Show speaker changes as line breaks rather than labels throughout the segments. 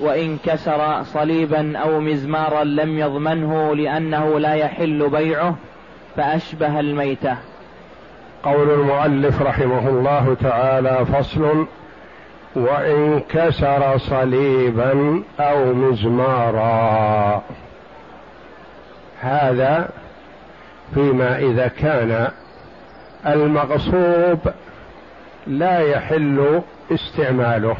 وإن كسر صليبا أو مزمارا لم يضمنه لأنه لا يحل بيعه فأشبه الميتة.
قول المؤلف رحمه الله تعالى فصل وإن كسر صليبا أو مزمارا. هذا فيما إذا كان المغصوب لا يحل استعماله.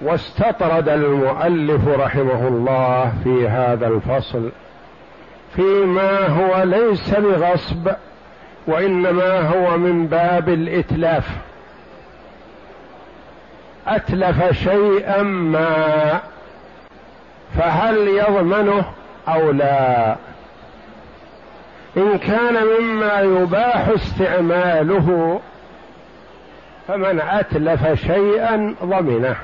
واستطرد المؤلف رحمه الله في هذا الفصل فيما هو ليس بغصب وإنما هو من باب الإتلاف. أتلف شيئا ما فهل يضمنه أو لا؟ إن كان مما يباح استعماله فمن أتلف شيئا ضمنه.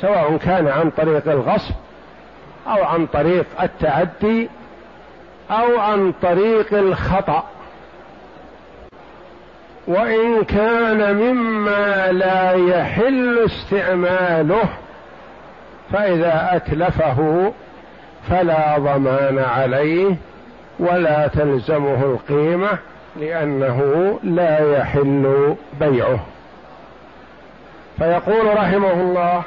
سواء كان عن طريق الغصب أو عن طريق التعدي أو عن طريق الخطأ. وإن كان مما لا يحل استعماله فإذا أتلفه فلا ضمان عليه ولا تلزمه القيمة لأنه لا يحل بيعه. فيقول رحمه الله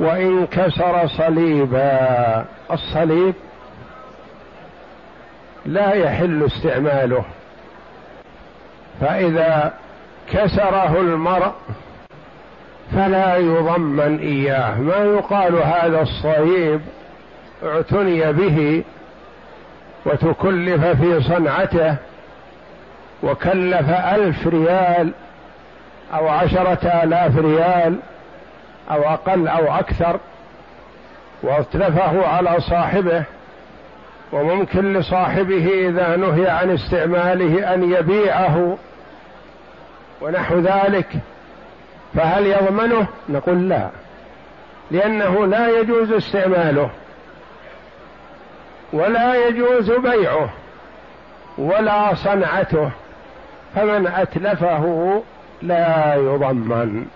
وإن كسر صليبا الصليب لا يحل استعماله. فإذا كسره المرء فلا يضمن إياه. ما يقال هذا الصليب اعتني به وتكلف في صنعته وكلف ألف ريال أو عشرة آلاف ريال أو أقل أو أكثر واتلفه على صاحبه وممكن لصاحبه إذا نهي عن استعماله أن يبيعه ونحو ذلك فهل يضمنه؟ نقول لا لأنه لا يجوز استعماله ولا يجوز بيعه ولا صنعته فمن أتلفه لا يضمن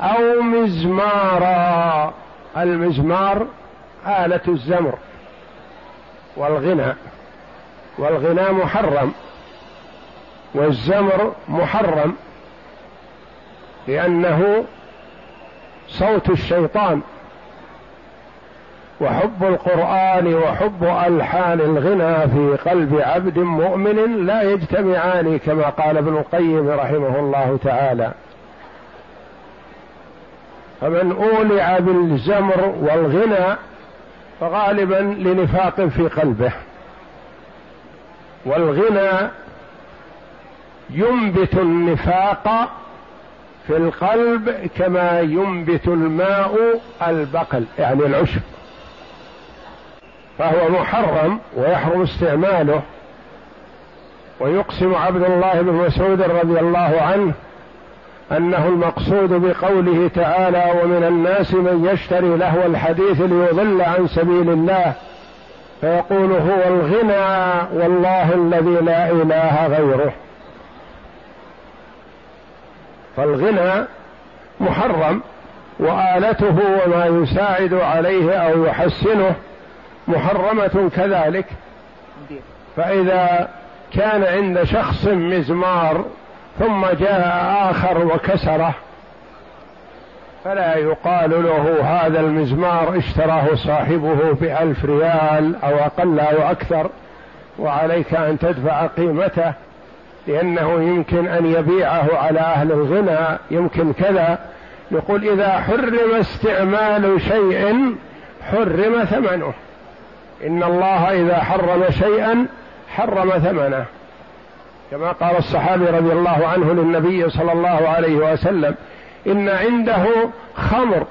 أو مزمارا. المزمار آلة الزمر والغنى. والغنى محرم. والزمر محرم. لأنه صوت الشيطان. وحب القرآن وحب ألحان الغنى في قلب عبد مؤمن لا يجتمعان كما قال ابن القيم رحمه الله تعالى. فمن أولع بالزمر والغنى فغالبا لنفاق في قلبه. والغنى ينبت النفاق في القلب كما ينبت الماء البقل يعني العشب. فهو محرم ويحرم استعماله. ويقسم عبد الله بن مسعود رضي الله عنه أنه المقصود بقوله تعالى ومن الناس من يشتري لهو الحديث ليضل عن سبيل الله فيقول هو الغنى والله الذي لا إله غيره فالغنى محرم وآلته وما يساعد عليه أو يحسنه محرمة كذلك. فإذا كان عند شخص مزمار ثم جاء آخر وكسره. فلا يقال له هذا المزمار اشتراه صاحبه بألف ريال أو أقل أو أكثر وعليك أن تدفع قيمته لأنه يمكن أن يبيعه على أهل الغنى يمكن كذا. نقول إذا حرم استعمال شيء حرم ثمنه. إن الله إذا حرم شيئا حرم ثمنه. كما قال الصحابي رضي الله عنه للنبي صلى الله عليه وسلم إن عنده خمر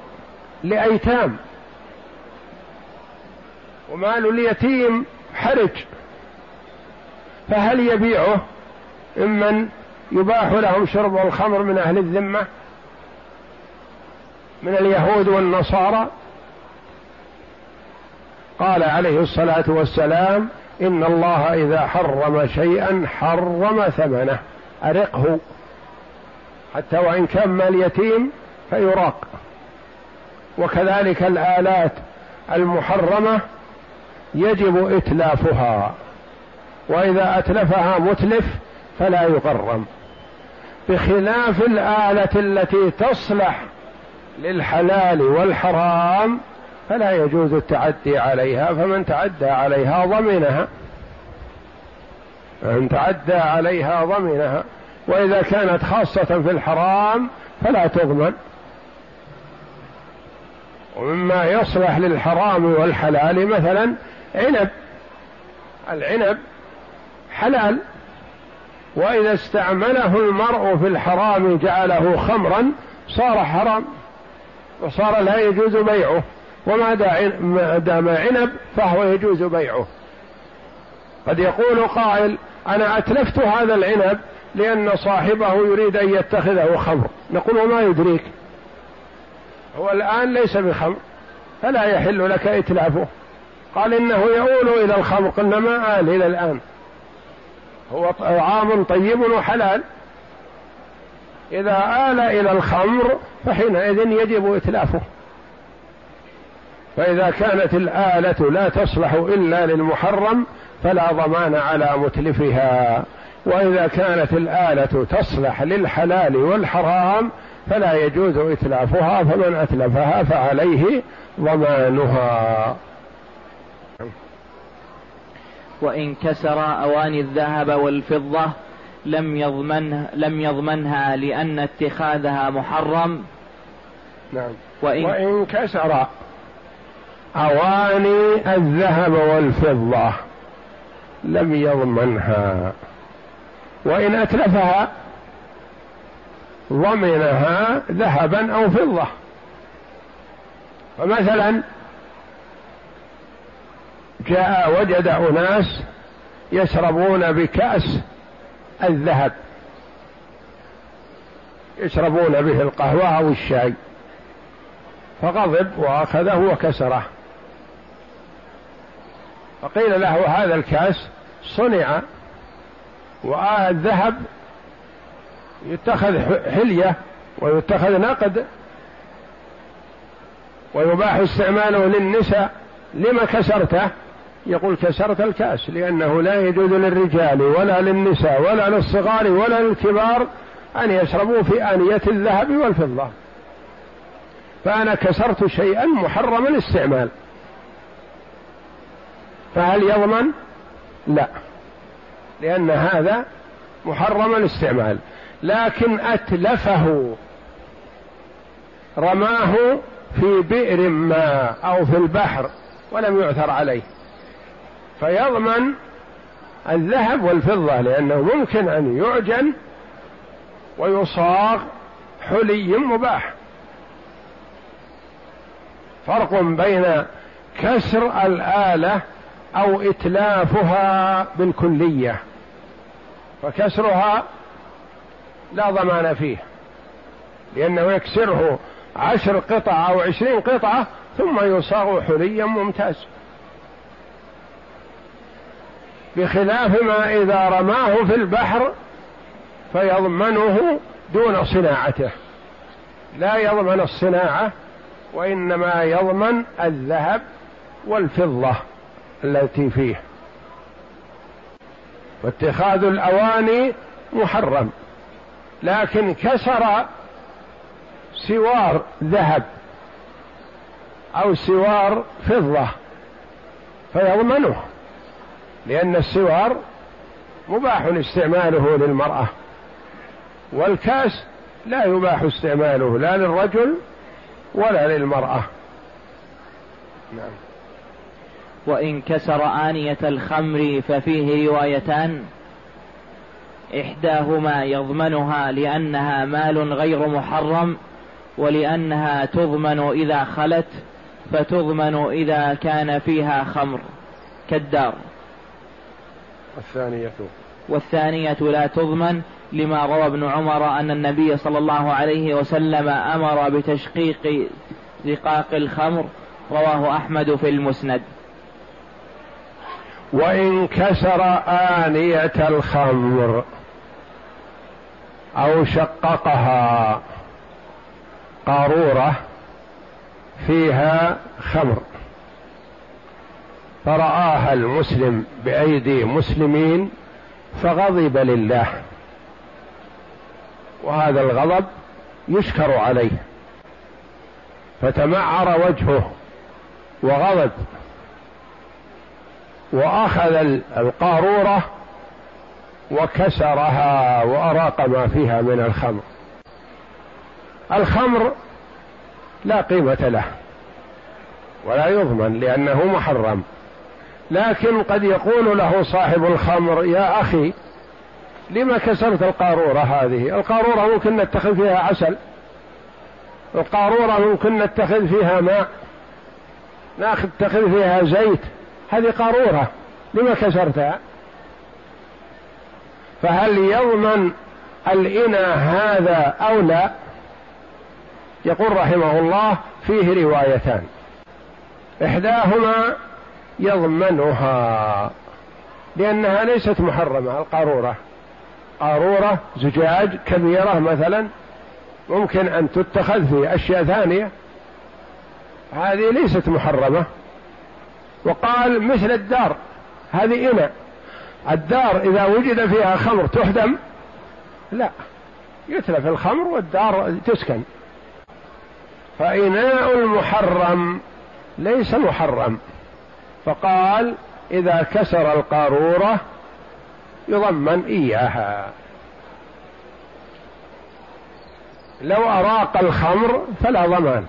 لأيتام ومال اليتيم حرج فهل يبيعه؟ ممن يباح لهم شرب الخمر من أهل الذمة من اليهود والنصارى؟ قال عليه الصلاة والسلام إن الله إذا حرم شيئا حرم ثمنه. أرقه. حتى وإن كان مال يتيم فيراق. وكذلك الآلات المحرمة يجب إتلافها. وإذا أتلفها متلف فلا يغرم بخلاف الآلة التي تصلح للحلال والحرام فلا يجوز التعدي عليها فمن تعدى عليها ضمنها. من تعدى عليها ضمنها. وإذا كانت خاصة في الحرام فلا تضمن. ومما يصلح للحرام والحلال مثلا عنب. العنب حلال. وإذا استعمله المرء في الحرام جعله خمرا صار حرام. وصار لا يجوز بيعه. وما دام عنب فهو يجوز بيعه. قد يقول قائل أنا أتلفت هذا العنب لأن صاحبه يريد أن يتخذه خمر. نقول وما يدريك؟ هو الآن ليس بخمر فلا يحل لك إتلافه. قال إنه يؤول إلى الخمر قلنا ما آل إلى الآن. هو طعام طيب وحلال. إذا آل إلى الخمر فحينئذ يجب إتلافه. فإذا كانت الآلة لا تصلح إلا للمحرم فلا ضمان على متلفها. وإذا كانت الآلة تصلح للحلال والحرام فلا يجوز إتلافها فمن أتلفها فعليه ضمانها.
وإن كسر أواني الذهب والفضة لم يضمنها لم يضمنها لأن اتخاذها محرم.
نعم. وإن, وإن كسر أواني الذهب والفضة لم يضمنها. وإن أتلفها ضمنها ذهبا أو فضة. فمثلا جاء وجد أناس يشربون بكأس الذهب. يشربون به القهوة أو الشاي. فغضب وأخذه وكسره. فقيل له هذا الكاس صنع والذهب يتخذ حلية ويتخذ نقد ويباح استعماله للنساء. لما كسرته؟ يقول كسرت الكاس لأنه لا يجوز للرجال ولا للنساء ولا للصغار ولا للكبار أن يشربوا في آنية الذهب والفضة. فأنا كسرت شيئا محرم الاستعمال. فهل يضمن؟ لا. لأن هذا محرم الاستعمال. لكن أتلفه رماه في بئر ما أو في البحر ولم يعثر عليه. فيضمن الذهب والفضة لأنه ممكن أن يعجن ويصاغ حلي مباح. فرق بين كسر الآلة أو إتلافها بالكلية فكسرها لا ضمان فيه لأنه يكسره عشر قطع أو عشرين قطعة ثم يصاغ حليا ممتاز. بخلاف ما إذا رماه في البحر فيضمنه دون صناعته. لا يضمن الصناعة وإنما يضمن الذهب والفضة. التي فيه. واتخاذ الأواني محرم لكن كسر سوار ذهب أو سوار فضة فيضمنه لأن السوار مباح استعماله للمرأة والكاس لا يباح استعماله لا للرجل ولا للمرأة.
نعم. وإن كسر آنية الخمر ففيه روايتان إحداهما يضمنها لأنها مال غير محرم ولأنها تضمن إذا خلت فتضمن إذا كان فيها خمر. كالدار.
الثانية.
والثانية لا تضمن لما روى ابن عمر أن النبي صلى الله عليه وسلم أمر بتشقيق رقاق الخمر رواه أحمد في المسند.
وإن كسر آنية الخمر أو شققها قارورة فيها خمر. فرآها المسلم بأيدي مسلمين فغضب لله. وهذا الغضب يشكر عليه. فتمعر وجهه وغضب. وأخذ القارورة وكسرها وأراق ما فيها من الخمر. الخمر لا قيمة له ولا يضمن لأنه محرم لكن قد يقول له صاحب الخمر يا أخي لما كسرت القارورة هذه؟ القارورة ممكن نتخذ فيها عسل القارورة ممكن نتخذ فيها ماء ناخذ نتخذ فيها زيت هذه قارورة. لما كسرتها فهل يضمن الإناء هذا أو لا؟ يقول رحمه الله فيه روايتان. إحداهما يضمنها لأنها ليست محرمة القارورة. قارورة زجاج كبيرة مثلا ممكن أن تتخذ في أشياء ثانية. هذه ليست محرمة. وقال مثل الدار هذه إناء الدار إذا وجد فيها خمر تهدم؟ لا. يتلف الخمر والدار تسكن. فإناء المحرم ليس محرم. فقال إذا كسر القارورة يضمن إياها. لو أراق الخمر فلا ضمان.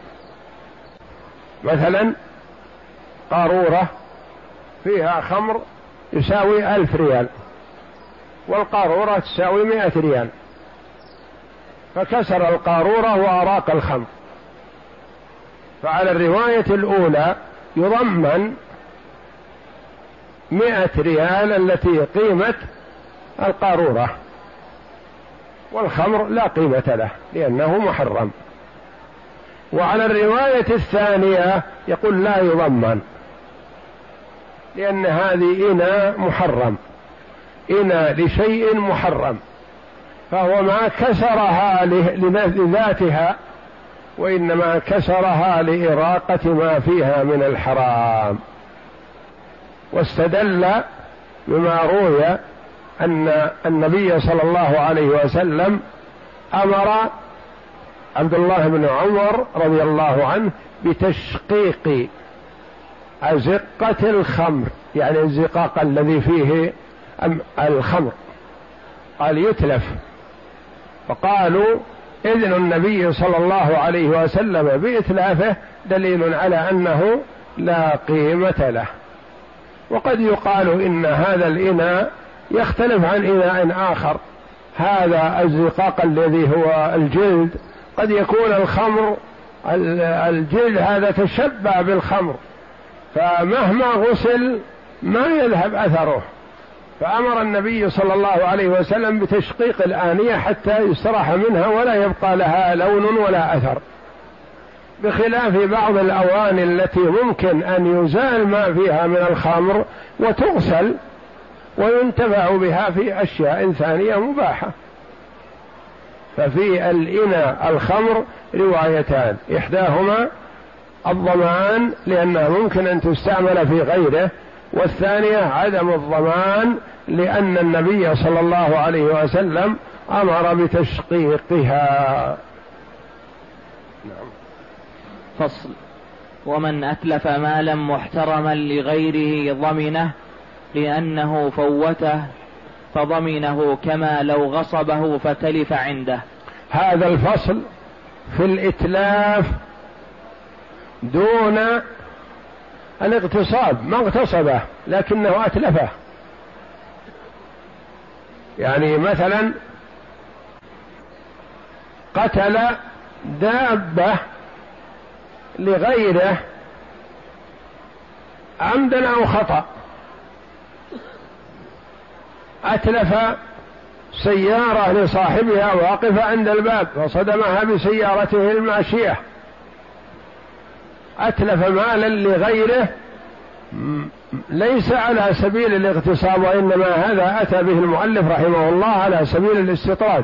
مثلا قارورة فيها خمر يساوي ألف ريال والقارورة تساوي مئة ريال. فكسر القارورة وأراق الخمر. فعلى الرواية الأولى يضمن مئة ريال التي قيمة القارورة والخمر لا قيمة له لأنه محرم. وعلى الرواية الثانية يقول لا يضمن. لأن هذه إناء محرم. إناء لشيء محرم. فهو ما كسرها لذاتها وإنما كسرها لإراقة ما فيها من الحرام. واستدل بما روي أن النبي صلى الله عليه وسلم أمر عبد الله بن عمر رضي الله عنه بتشقيق أزقة الخمر يعني الزقاق الذي فيه الخمر. قال يتلف. فقالوا إذن النبي صلى الله عليه وسلم بإتلافه دليل على أنه لا قيمة له. وقد يقال إن هذا الإناء يختلف عن إناء آخر. هذا الزقاق الذي هو الجلد قد يكون الخمر الجلد هذا تشبع بالخمر. فمهما غسل ما يذهب أثره. فأمر النبي صلى الله عليه وسلم بتشقيق الآنية حتى يستراح منها ولا يبقى لها لون ولا أثر. بخلاف بعض الأواني التي ممكن أن يزال ما فيها من الخمر وتغسل وينتفع بها في أشياء ثانية مباحة. ففي الإناء الخمر روايتان إحداهما الضمان لأنها ممكن أن تستعمل في غيره والثانية عدم الضمان لأن النبي صلى الله عليه وسلم أمر بتشقيقها.
نعم. فصل. ومن أتلف مالا محترما لغيره ضمنه لأنه فوته فضمنه كما لو غصبه فتلف عنده.
هذا الفصل في الإتلاف دون الاغتصاب ما اغتصبه لكنه أتلفه. يعني مثلا قتل دابة لغيره عمدا أو خطأ. أتلف سيارة لصاحبها واقفة عند الباب فصدمها بسيارته الماشية. أتلف مالا لغيره ليس على سبيل الاغتصاب وإنما هذا أتى به المؤلف رحمه الله على سبيل الاستطراد.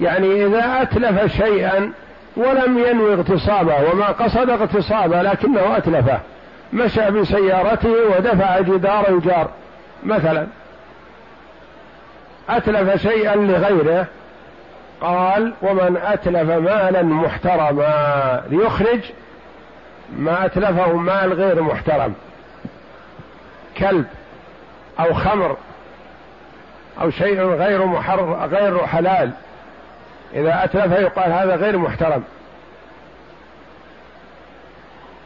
يعني إذا أتلف شيئا ولم ينوي اغتصابه وما قصد اغتصابه لكنه أتلفه. مشى بسيارته ودفع جدار الجار. مثلا أتلف شيئا لغيره قال ومن أتلف مالا محترما ليخرج ما أتلفه مال غير محترم. كلب أو خمر أو شيء غير محر غير حلال. إذا أتلف يقال هذا غير محترم.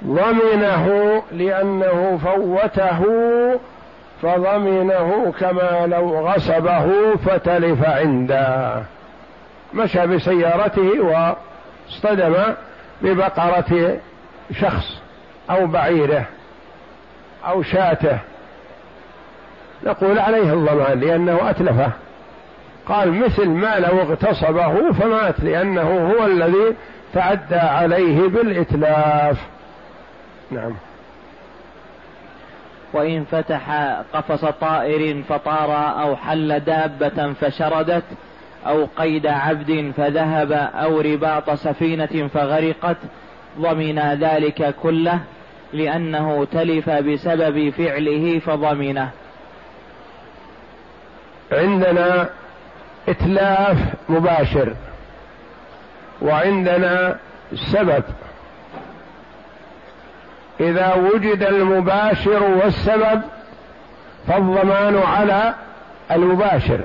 ضمنه لأنه فوته فضمنه كما لو غصبه فتلف عنده. مشى بسيارته واصطدم ببقرة شخص أو بعيره أو شاته نقول عليه الضمان لأنه أتلفه. قال مثل ما لو اغتصبه فمات لأنه هو الذي تعدى عليه بالإتلاف. نعم.
وإن فتح قفص طائر فطار أو حل دابة فشردت أو قيد عبد فذهب أو رباط سفينة فغرقت ضمن ذلك كله لأنه تلف بسبب فعله فضمنه.
عندنا إتلاف مباشر وعندنا سبب. إذا وجد المباشر والسبب فالضمان على المباشر.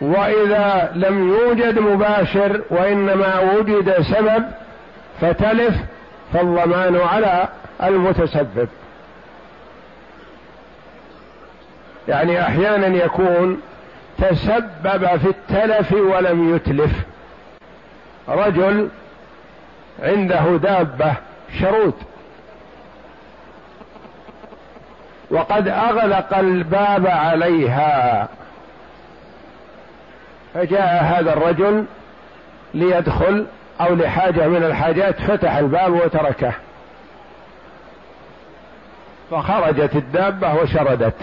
وإذا لم يوجد مباشر وإنما وجد سبب فتلف فالضمان على المتسبب. يعني أحيانا يكون تسبب في التلف ولم يتلف. رجل عنده دابة شرود وقد أغلق الباب عليها. فجاء هذا الرجل ليدخل أو لحاجة من الحاجات فتح الباب وتركه. فخرجت الدابة وشردت.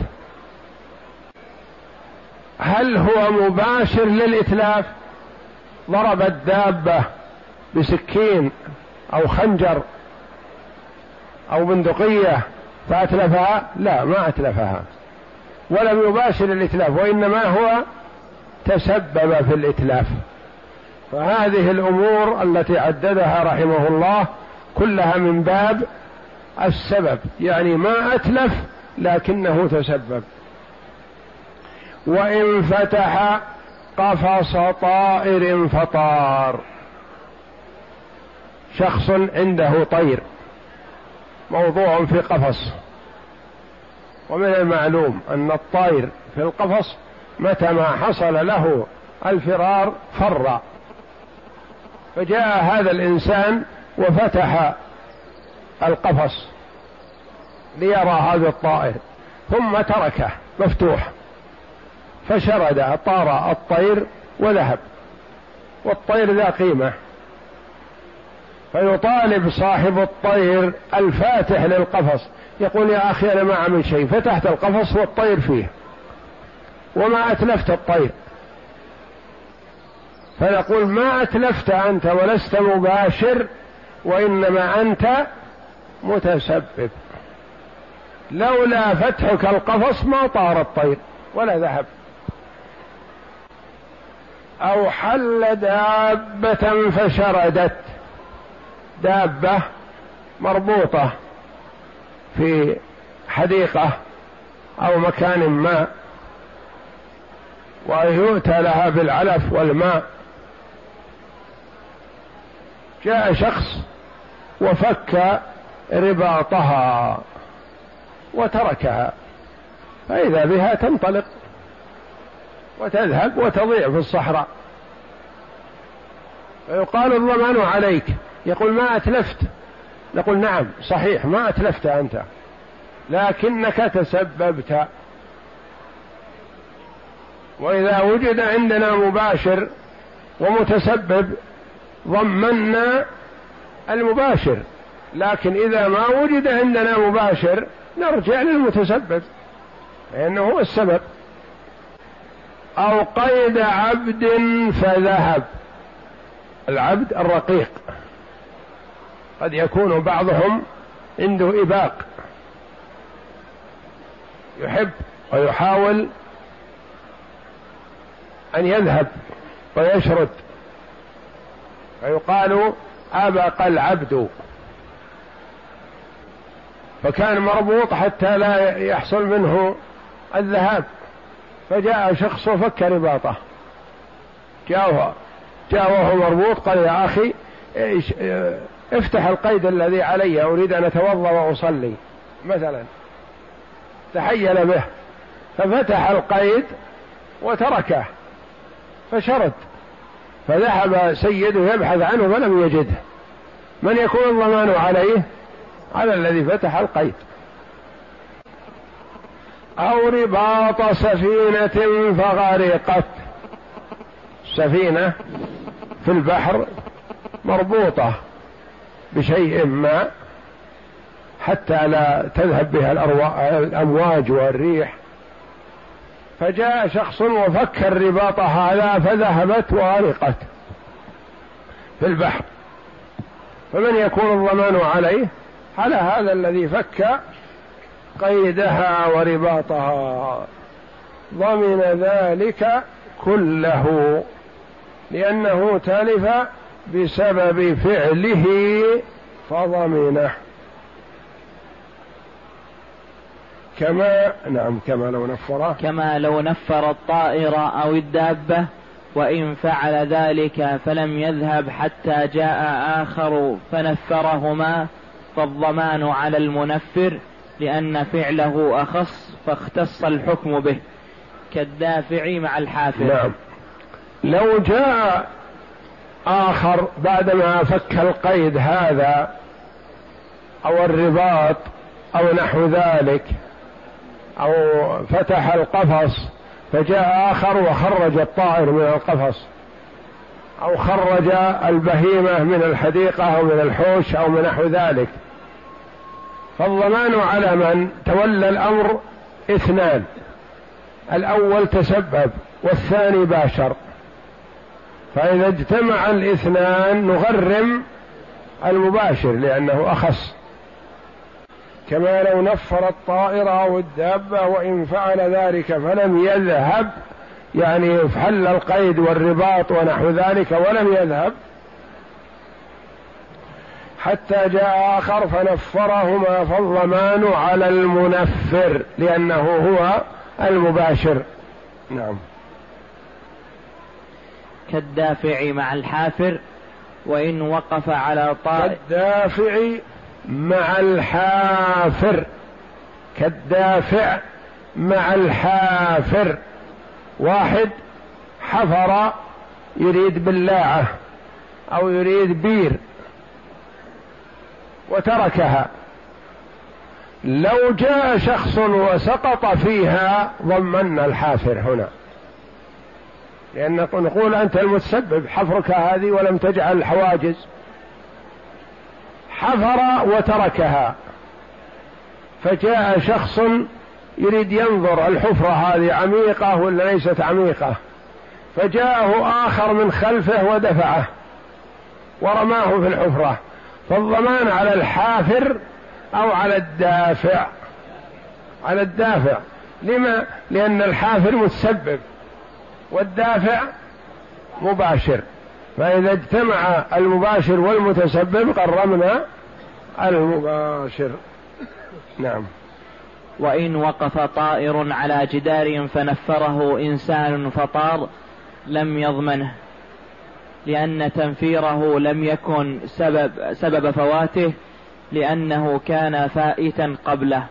هل هو مباشر للإتلاف؟ ضرب الدابة بسكين أو خنجر أو بندقية فأتلفها؟ لا ما أتلفها. ولم يباشر الإتلاف وإنما هو تسبب في الإتلاف. فهذه الأمور التي عددها رحمه الله كلها من باب السبب. يعني ما أتلف لكنه تسبب. وإن فتح قفص طائر فطار. شخص عنده طير. موضوع في قفص. ومن المعلوم أن الطير في القفص متى ما حصل له الفرار فر. فجاء هذا الإنسان وفتح القفص ليرى هذا الطائر ثم تركه مفتوح فشرد طار الطير وذهب. والطير ذا قيمة. فيطالب صاحب الطير الفاتح للقفص يقول يا أخي أنا ما عمل شيء فتحت القفص والطير فيه. وما أتلفت الطير. فنقول ما أتلفت أنت ولست مباشر وإنما أنت متسبب. لولا فتحك القفص ما طار الطير ولا ذهب. أو حل دابة فشردت. دابة مربوطة في حديقة أو مكان ما. ويؤتى لها بالعلف والماء. جاء شخص وفك رباطها وتركها فإذا بها تنطلق وتذهب وتضيع في الصحراء. فيقال الضمان عليك. يقول ما أتلفت؟ نقول نعم صحيح ما أتلفت أنت لكنك تسببت. وإذا وجد عندنا مباشر ومتسبب ضمنا المباشر. لكن إذا ما وجد عندنا مباشر نرجع للمتسبب لأنه هو السبب. أو قيد عبد فذهب. العبد الرقيق. قد يكون بعضهم عنده إباق. يحب ويحاول أن يذهب ويشرد. فيقال أبق العبد فكان مربوط حتى لا يحصل منه الذهاب. فجاء شخص وفك رباطه. جاء جاء وهو مربوط قال يا أخي افتح القيد الذي علي أريد أن أتوضأ وأصلي. مثلا. تحيل به. ففتح القيد وتركه. فشرد. فذهب سيده يبحث عنه فلم يجده. من يكون الضمان عليه؟ على الذي فتح القيد. أو رباط سفينة فغرقت. سفينة في البحر مربوطة بشيء ما حتى لا تذهب بها الأمواج والريح. فجاء شخص وفك الرباط هذا فذهبت وغرقت في البحر. فمن يكون الضمان عليه؟ على هذا الذي فك قيدها ورباطها. ضمن ذلك كله لأنه تلف بسبب فعله فضمنه. كما نعم كما لو نفر.
كما لو نفر الطائر أو الدابة وإن فعل ذلك فلم يذهب حتى جاء آخر فنفرهما فالضمان على المنفر لأن فعله أخص فاختص الحكم به. كالدافع مع الحافر.
نعم. لو جاء آخر بعدما فك القيد هذا أو الرباط أو نحو ذلك أو فتح القفص فجاء آخر وخرج الطائر من القفص. أو خرج البهيمة من الحديقة أو من الحوش أو من نحو ذلك. فالضمان على من تولى الأمر اثنان. الأول تسبب والثاني باشر. فإذا اجتمع الاثنان نغرم المباشر لأنه أخص. كما لو نفر الطائر أو الدابة وإن فعل ذلك فلم يذهب يعني حل القيد والرباط ونحو ذلك ولم يذهب. حتى جاء آخر فنفرهما فالضمان على المنفر لأنه هو المباشر. نعم.
كالدافع مع الحافر وإن وقف على طائر
كالدافع مع الحافر كالدافع مع الحافر. واحد حفر يريد بلاعة أو يريد بير وتركها. لو جاء شخص وسقط فيها ضمنا الحافر هنا. لأن نقول أنت المتسبب حفرك هذه ولم تجعل الحواجز حفر وتركها. فجاء شخص يريد ينظر الحفرة هذه عميقة ولا ليست عميقة؟ فجاءه آخر من خلفه ودفعه ورماه في الحفرة. فالضمان على الحافر أو على الدافع. على الدافع. لما؟ لأن الحافر متسبب والدافع مباشر. فإذا اجتمع المباشر والمتسبب قرمنا المباشر. نعم.
وإن وقف طائر على جدار فنفره إنسان فطار لم يضمنه لأن تنفيره لم يكن سبب سبب فواته لأنه كان فائتا قبله.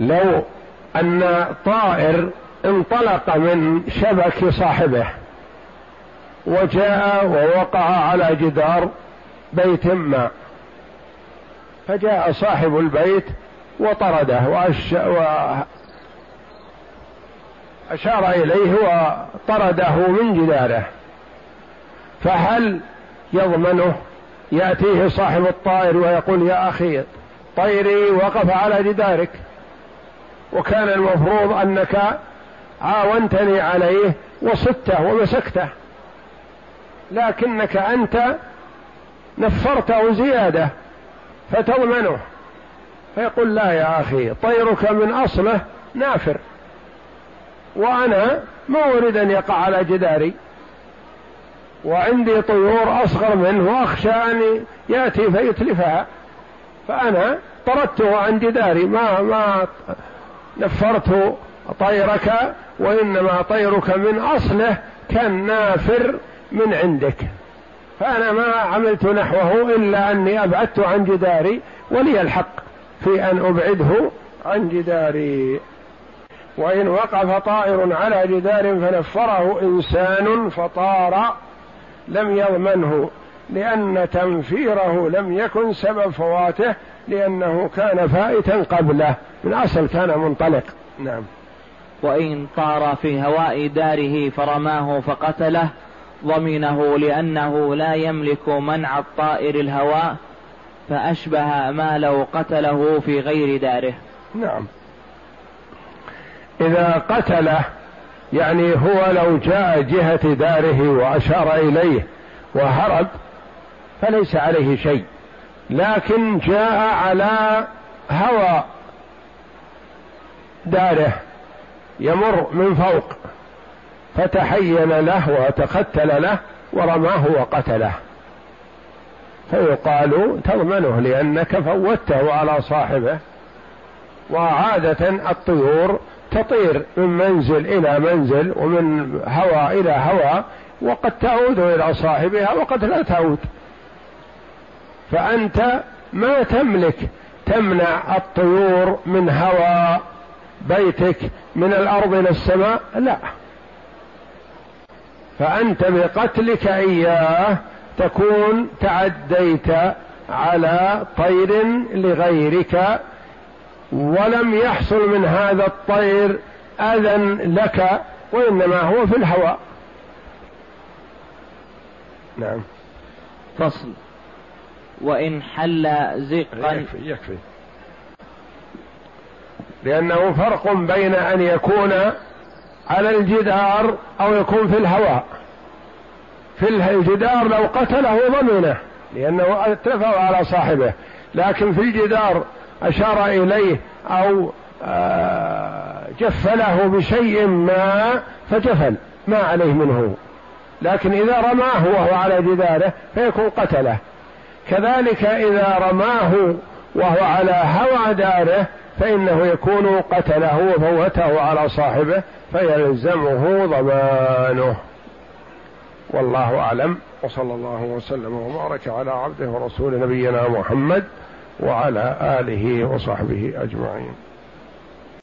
لو أن طائر انطلق من شبك صاحبه وجاء ووقع على جدار بيت ما. فجاء صاحب البيت وطرده وأش وأشار إليه وطرده من جداره. فهل يضمنه؟ يأتيه صاحب الطائر ويقول يا أخي طيري وقف على جدارك. وكان المفروض أنك عاونتني عليه وصدته ومسكته. لكنك أنت نفرته زيادة فتضمنه فيقول لا يا أخي طيرك من أصله نافر. وأنا ما أريد أن يقع على جداري. وعندي طيور أصغر منه وأخشى أن يأتي فيتلفها. فأنا طردته عن جداري ما ما نفرت طيرك وإنما طيرك من أصله كان نافر من عندك. فأنا ما عملت نحوه إلا أني أبعدت عن جداري ولي الحق في أن أبعده عن جداري. وإن وقف طائر على جدار فنفره إنسان فطار لم يضمنه لأن تنفيره لم يكن سبب فواته لأنه كان فائتا قبله. من أصل كان منطلق. نعم.
وإن طار في هواء داره فرماه فقتله ضمنه لأنه لا يملك منع الطائر الهواء فأشبه ما لو قتله في غير داره.
نعم. إذا قتله يعني هو لو جاء جهة داره وأشار إليه وهرب فليس عليه شيء. لكن جاء على هوى داره يمر من فوق. فتحين له وتختل له ورماه وقتله. فيقال تضمنه لأنك فوته على صاحبه. وعادة الطيور تطير من منزل إلى منزل ومن هوى إلى هوى وقد تعود إلى صاحبها وقد لا تعود. فأنت ما تملك تمنع الطيور من هوى بيتك من الأرض إلى السماء لا. فأنت بقتلك إياه تكون تعديت على طير لغيرك ولم يحصل من هذا الطير أذى لك وإنما هو في الهواء. نعم.
فصل. وإن حل زقا
يكفي يكفي. لأنه فرق بين أن يكون على الجدار أو يكون في الهواء. في الجدار لو قتله ضمنه لأنه اتفق على صاحبه. لكن في الجدار أشار إليه أو آه، جفله بشيء ما فجفل ما عليه منه. لكن إذا رماه وهو على جداره فيكون قتله. كذلك إذا رماه وهو على هوى داره فإنه يكون قتله وفوته على صاحبه فيلزمه ضمانه. والله أعلم. وصلى الله وسلم وبارك على عبده ورسول نبينا محمد وعلى آله وصحبه أجمعين.